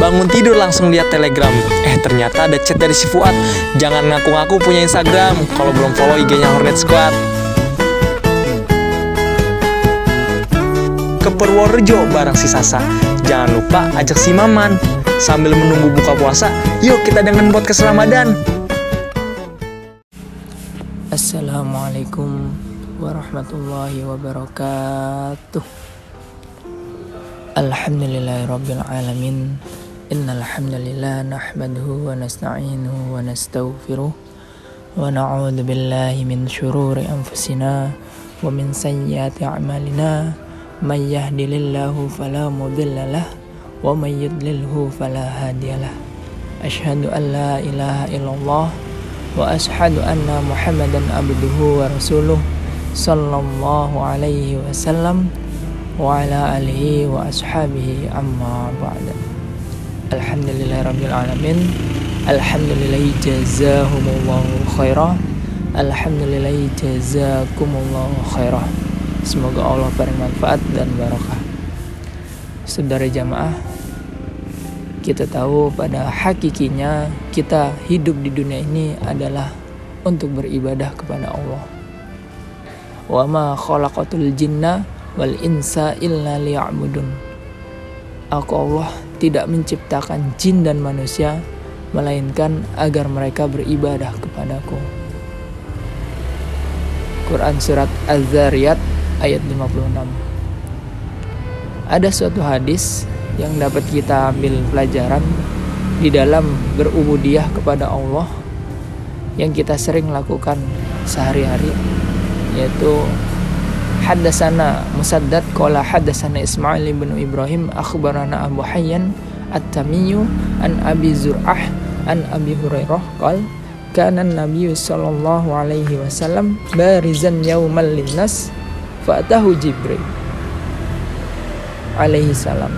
Bangun tidur langsung lihat telegram. Eh ternyata ada chat dari si Fuad. Jangan ngaku-ngaku punya Instagram. Kalau belum follow IG-nya Hornet Squad. Ke Purworejo bareng si Sasa. Jangan lupa ajak si Maman. Sambil menunggu buka puasa Yuk kita dengan podcast Ramadan. Assalamualaikum warahmatullahi wabarakatuh. Alhamdulillahirrabbilalamin nahmaduhu wa nasta'inuhu wa nasta'ufiruh Wa na'udhu billahi min syururi anfusina Wa min sayyati a'malina. Man yahdilillahu falamudillalah Wa man yudlilhu falahadiyalah Ashhadu an la ilaha illallah Wa ashhadu anna muhammadan abduhu wa rasuluh Sallallahu alaihi wasallam Wa ala alihi wa ashabihi amma ba'da. Alhamdulillah Rabbil Alamin. Alhamdulillah jazahumullahu khairah Alhamdulillah jazakumullahu khairah Semoga Allah beri manfaat dan barakah. Saudara jamaah Kita tahu pada hakikinya Kita hidup di dunia ini adalah Untuk beribadah kepada Allah. Wa ma khalaqatul jinna wal insa illa liya'budun. Aku Allah tidak menciptakan jin dan manusia melainkan agar mereka beribadah kepadaku. Quran surat Az-Zariyat ayat 56. Ada suatu hadis yang dapat kita ambil pelajaran di dalam berubudiyah kepada Allah yang kita sering lakukan sehari-hari yaitu Haddasana Musaddad qala haddasana Ismail bin Ibrahim akhbarana Abu Hayyan At-Tamiyyu an Abi Zur'ah an Abi Hurairah qal kana Nabi sallallahu alaihi wasallam barizan yaumal linnas fa'atahu Jibril alaihi salam.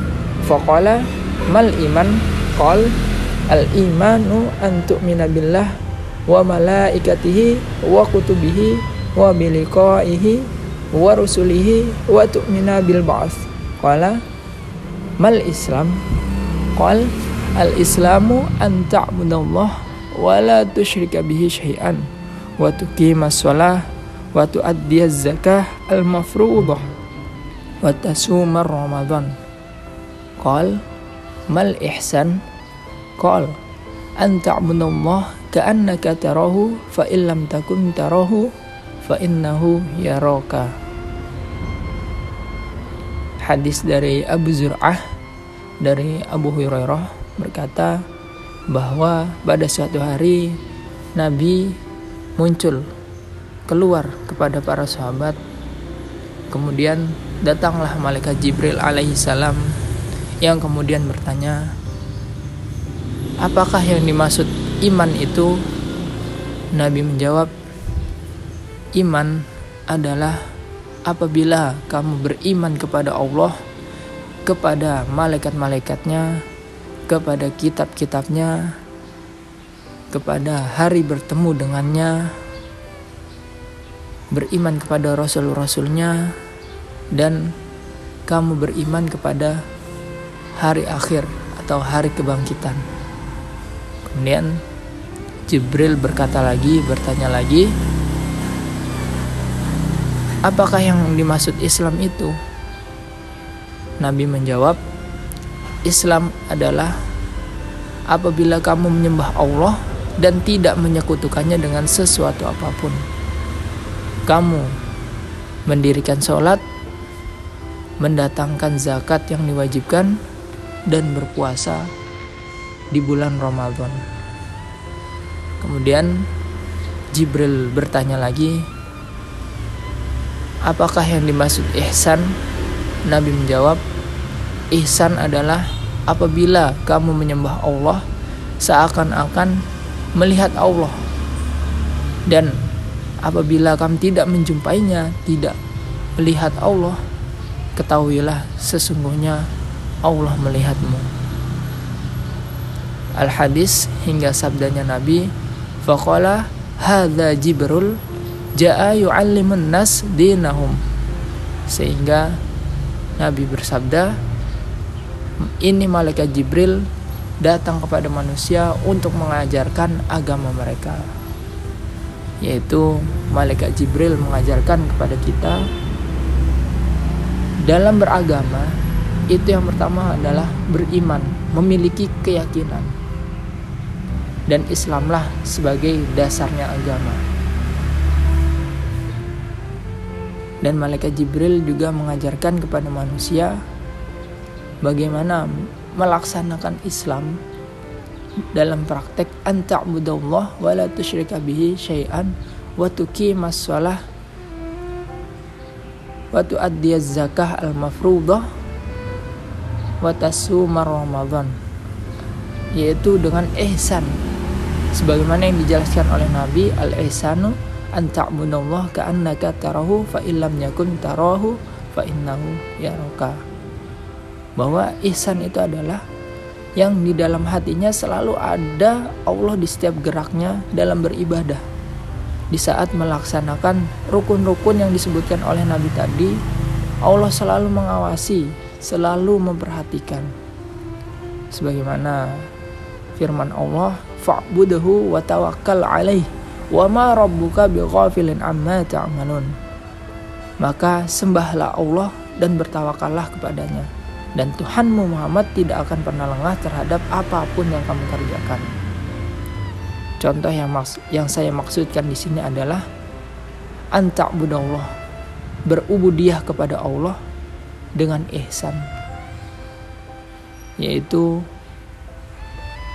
Faqala mal iman? Qal al imanu an tu'mina billah wa malaikatihi wa kutubihi wa biliqaihi wa rusulihi wa tu'mina bil ba'ats qala mal islam? Qal al islamu an ta'budallah wa la tusyrika bihi syai'an wa tuqima shalah wa tu'addiya zakah al mafruḍah wa tasuma ramadan qal mal ihsan? Qal an ta'budallah ka'annaka hadis dari Abu Zur'ah dari Abu Hurairah berkata bahwa pada suatu hari Nabi muncul keluar kepada para sahabat. Kemudian datanglah malaikat Jibril alaihi salam yang kemudian bertanya apakah yang dimaksud iman itu? Nabi menjawab iman adalah apabila kamu beriman kepada Allah, kepada malaikat-malaikatnya, kepada kitab-kitabnya, kepada hari bertemu dengannya, beriman kepada rasul-rasulnya, dan kamu beriman kepada hari akhir atau hari kebangkitan. Kemudian Jibril berkata lagi, bertanya lagi, Apakah yang dimaksud Islam itu? Nabi menjawab, Islam adalah apabila kamu menyembah Allah dan tidak menyekutukannya dengan sesuatu apa pun. Kamu mendirikan sholat, mendatangkan zakat yang diwajibkan, dan berpuasa di bulan Ramadan. Kemudian Jibril bertanya lagi, Apakah yang dimaksud ihsan? Nabi menjawab, ihsan adalah apabila kamu menyembah Allah seakan-akan melihat Allah. Dan apabila kamu tidak menjumpainya, tidak melihat Allah, ketahuilah sesungguhnya Allah melihatmu. Al-hadis hingga sabdanya Nabi, faqala hadza Jibril Ja'a yu'allimun nas dinahum. Sehingga Nabi bersabda, ini malaikat Jibril datang kepada manusia untuk mengajarkan agama mereka yaitu malaikat Jibril mengajarkan kepada kita dalam beragama itu yang pertama adalah beriman, memiliki keyakinan. Dan Islamlah sebagai dasarnya agama. Dan malaikat Jibril juga mengajarkan kepada manusia bagaimana melaksanakan Islam dalam praktek anta'budallah wa la tusyrika bihi syai'an wa tuqimas shalah wa tu'addiyaz zakah al-mafruḍah wa tasumar ramadan yaitu dengan ihsan. Sebagaimana yang dijelaskan oleh Nabi al-ihsanu an ta'budallah ka'annaka tarahu fa illam yakun tarahu fa innahu yaraka bahwa ihsan itu adalah yang di dalam hatinya selalu ada Allah di setiap geraknya dalam beribadah. Di saat melaksanakan rukun-rukun yang disebutkan oleh Nabi tadi, Allah selalu mengawasi, selalu memperhatikan. Sebagaimana firman Allah, "Fa'budhu wa tawakkal 'alaih, wa ma rabbuka amma ta'malun." Maka sembahlah Allah dan bertawakallah kepadanya dan Tuhanmu Muhammad tidak akan pernah lengah terhadap apa pun yang kamu kerjakan. Contoh yang yang saya maksudkan di sini adalah anta'budallah, berubudiah kepada Allah dengan ihsan. Yaitu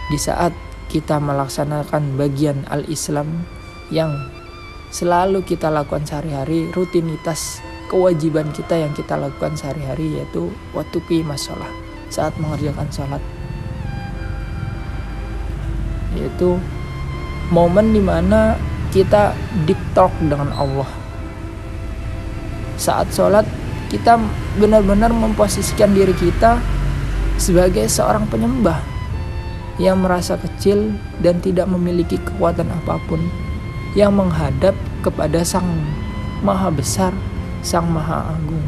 di saat kita melaksanakan bagian al-Islam yang selalu kita lakukan sehari-hari, rutinitas kewajiban kita yang kita lakukan sehari-hari yaitu waktu masalah saat mengerjakan sholat. Yaitu momen di mana kita deep talk dengan Allah. Saat sholat kita benar-benar memposisikan diri kita sebagai seorang penyembah yang merasa kecil dan tidak memiliki kekuatan apa pun yang menghadap kepada sang maha besar Sang Maha Agung.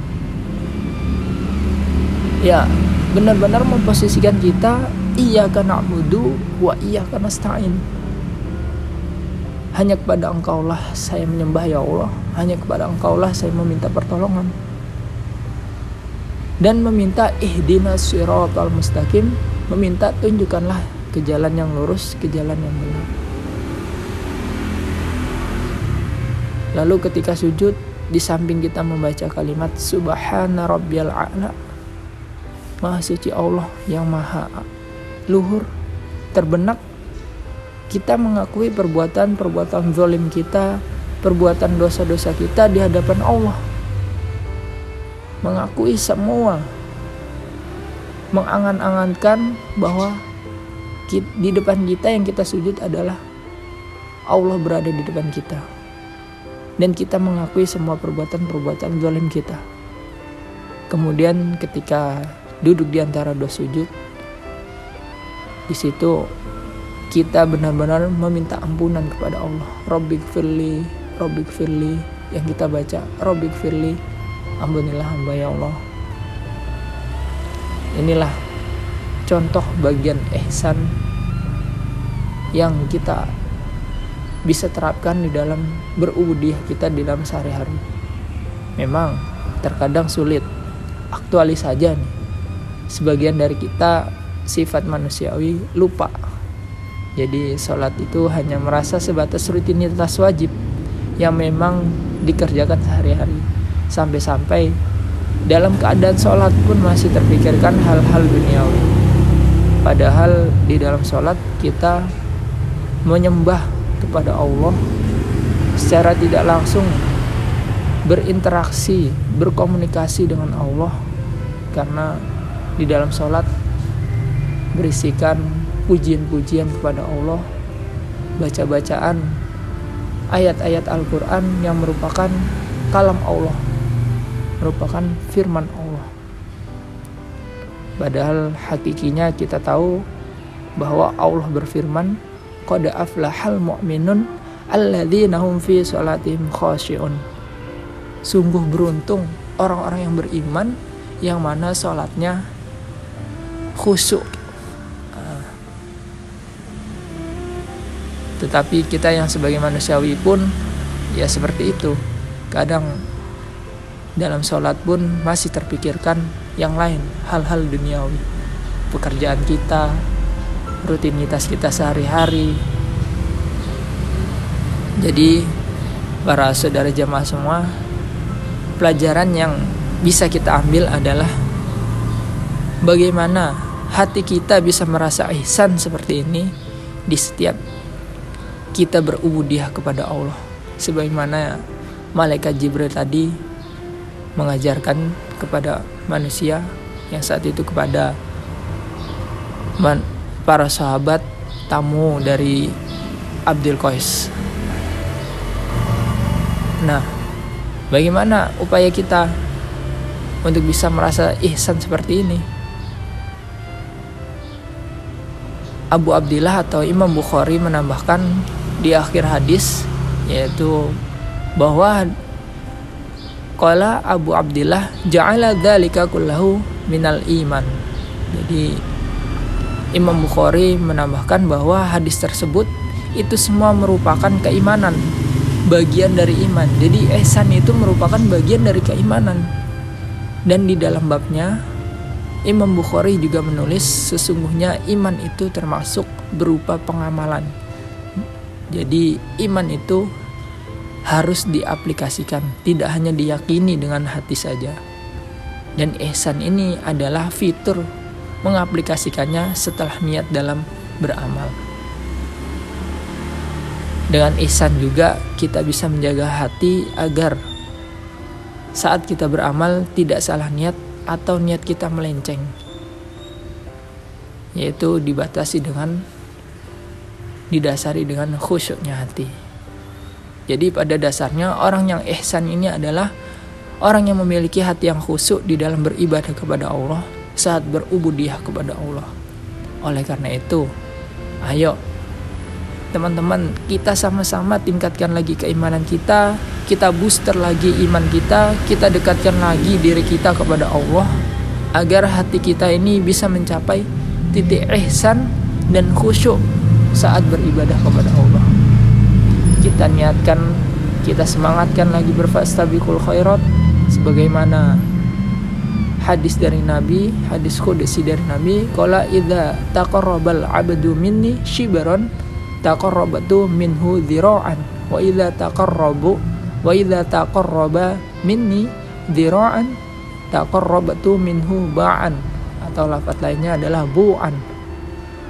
Ya, benar-benar memposisikan kita iya karena abudu wa iya karena stain. Hanya kepada Engkau lah saya menyembah ya Allah. Hanya kepada Engkau lah saya meminta pertolongan. Dan meminta ihdina siratal mustaqim, meminta tunjukkanlah ke jalan yang lurus, ke jalan yang benar. Lalu ketika sujud di samping kita membaca kalimat subhana rabbiyal a'la. Maha suci Allah yang maha luhur terbenak. Kita mengakui perbuatan-perbuatan zalim kita perbuatan dosa-dosa kita di hadapan Allah. Mengakui semua. Mengangan-angankan bahwa di depan kita yang kita sujud adalah Allah berada di depan kita dan kita mengakui semua perbuatan-perbuatan zalim kita. Kemudian ketika duduk di antara dua sujud, di situ kita benar-benar meminta ampunan kepada Allah. Robbik firli, Robbik firli yang kita baca, Robbik firli, ampunilah hamba ya Allah. Inilah contoh bagian ihsan yang kita bisa terapkan di dalam berubudiah kita di dalam sehari-hari. Memang terkadang sulit, aktualis saja nih. Sebagian dari kita sifat manusiawi lupa. Jadi sholat itu hanya merasa sebatas rutinitas wajib yang memang dikerjakan sehari-hari. Sampai-sampai dalam keadaan sholat pun masih terpikirkan hal-hal duniawi. Padahal di dalam sholat kita menyembah kepada Allah secara tidak langsung berinteraksi, berkomunikasi dengan Allah karena di dalam sholat berisikan pujian-pujian kepada Allah, baca-bacaan ayat-ayat Al-Quran yang merupakan kalam Allah, merupakan firman. Padahal hakikinya kita tahu bahwa Allah berfirman qad aflahal mu'minun alladzina hum fi salatihim khashi'un. Sungguh beruntung orang-orang yang beriman yang mana salatnya khusyuk. Ah, tetapi kita yang sebagai manusiawi pun ya seperti itu kadang dalam sholat pun masih terpikirkan yang lain hal-hal duniawi. Pekerjaan kita rutinitas kita sehari-hari. Jadi para saudara jamaah semua pelajaran yang bisa kita ambil adalah bagaimana hati kita bisa merasa ihsan seperti ini di setiap kita berubudiah kepada Allah. Sebagaimana malaikat Jibril tadi mengajarkan kepada manusia yang saat itu kepada para sahabat tamu dari Abdul Qais. Nah, bagaimana upaya kita untuk bisa merasa ihsan seperti ini? Abu Abdillah atau Imam Bukhari menambahkan di akhir hadis yaitu bahwa Qala Abu Abdillah ja'ala dzalika kullahu minal iman. Jadi Imam Bukhari menambahkan bahwa hadis tersebut itu semua merupakan keimanan, bagian dari iman. Jadi ihsan itu merupakan bagian dari keimanan. Dan di dalam babnya Imam Bukhari juga menulis sesungguhnya iman itu termasuk berupa pengamalan. Jadi iman itu harus diaplikasikan, tidak hanya diyakini dengan hati saja. Dan ihsan ini adalah fitur mengaplikasikannya setelah niat dalam beramal. Dengan ihsan juga kita bisa menjaga hati agar saat kita beramal tidak salah niat atau niat kita melenceng. Yaitu dibatasi dengan didasari dengan khusyuknya hati. Jadi pada dasarnya orang yang ihsan ini adalah orang yang memiliki hati yang khusyuk di dalam beribadah kepada Allah saat berubudiah kepada Allah. Oleh karena itu, ayo teman-teman kita sama-sama tingkatkan lagi keimanan kita, kita booster lagi iman kita, kita dekatkan lagi diri kita kepada Allah agar hati kita ini bisa mencapai titik ihsan dan khusyuk saat beribadah kepada Allah kita niatkan kita semangatkan lagi berfastabiqul khairat sebagaimana hadis dari Nabi hadis qudsi dari Nabi qala idza taqarrabal abdu minni shibaron taqarrabtu minhu dhira'an wa idza taqarrabu wa idza taqarraba minni dhira'an taqarrabtu minhu ba'an atau lafaz lainnya adalah bu'an.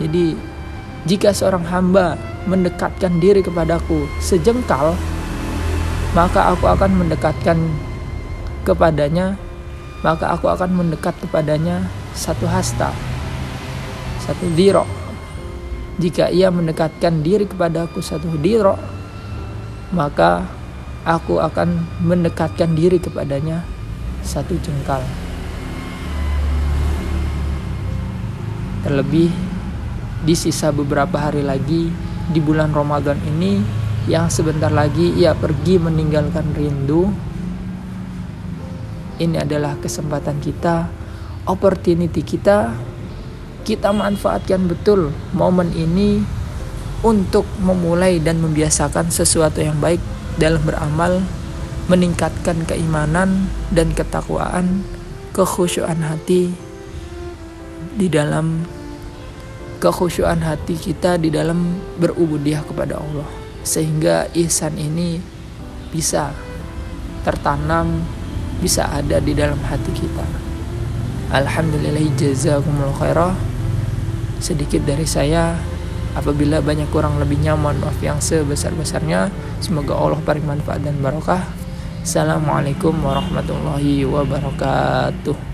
Jadi jika seorang hamba mendekatkan diri kepadaku sejengkal, maka aku akan mendekatkan kepadanya, maka aku akan mendekat kepadanya satu hasta, satu diro. Jika ia mendekatkan diri kepadaku satu diro, maka aku akan mendekatkan diri kepadanya satu jengkal. Terlebih di sisa beberapa hari lagi di bulan Ramadan ini yang sebentar lagi ia pergi meninggalkan rindu. Ini adalah kesempatan kita opportunity kita kita manfaatkan betul momen ini untuk memulai dan membiasakan sesuatu yang baik dalam beramal meningkatkan keimanan dan ketakwaan kekhusyuan hati di dalam kekhusyuan hati kita di dalam berubudiah kepada Allah. Sehingga ihsan ini bisa tertanam bisa ada di dalam hati kita. Alhamdulillah jazakumullah khairah. Sedikit dari saya apabila banyak kurang lebihnya mohon maaf yang sebesar-besarnya. Semoga Allah beri manfaat dan barokah. Assalamualaikum warahmatullahi wabarakatuh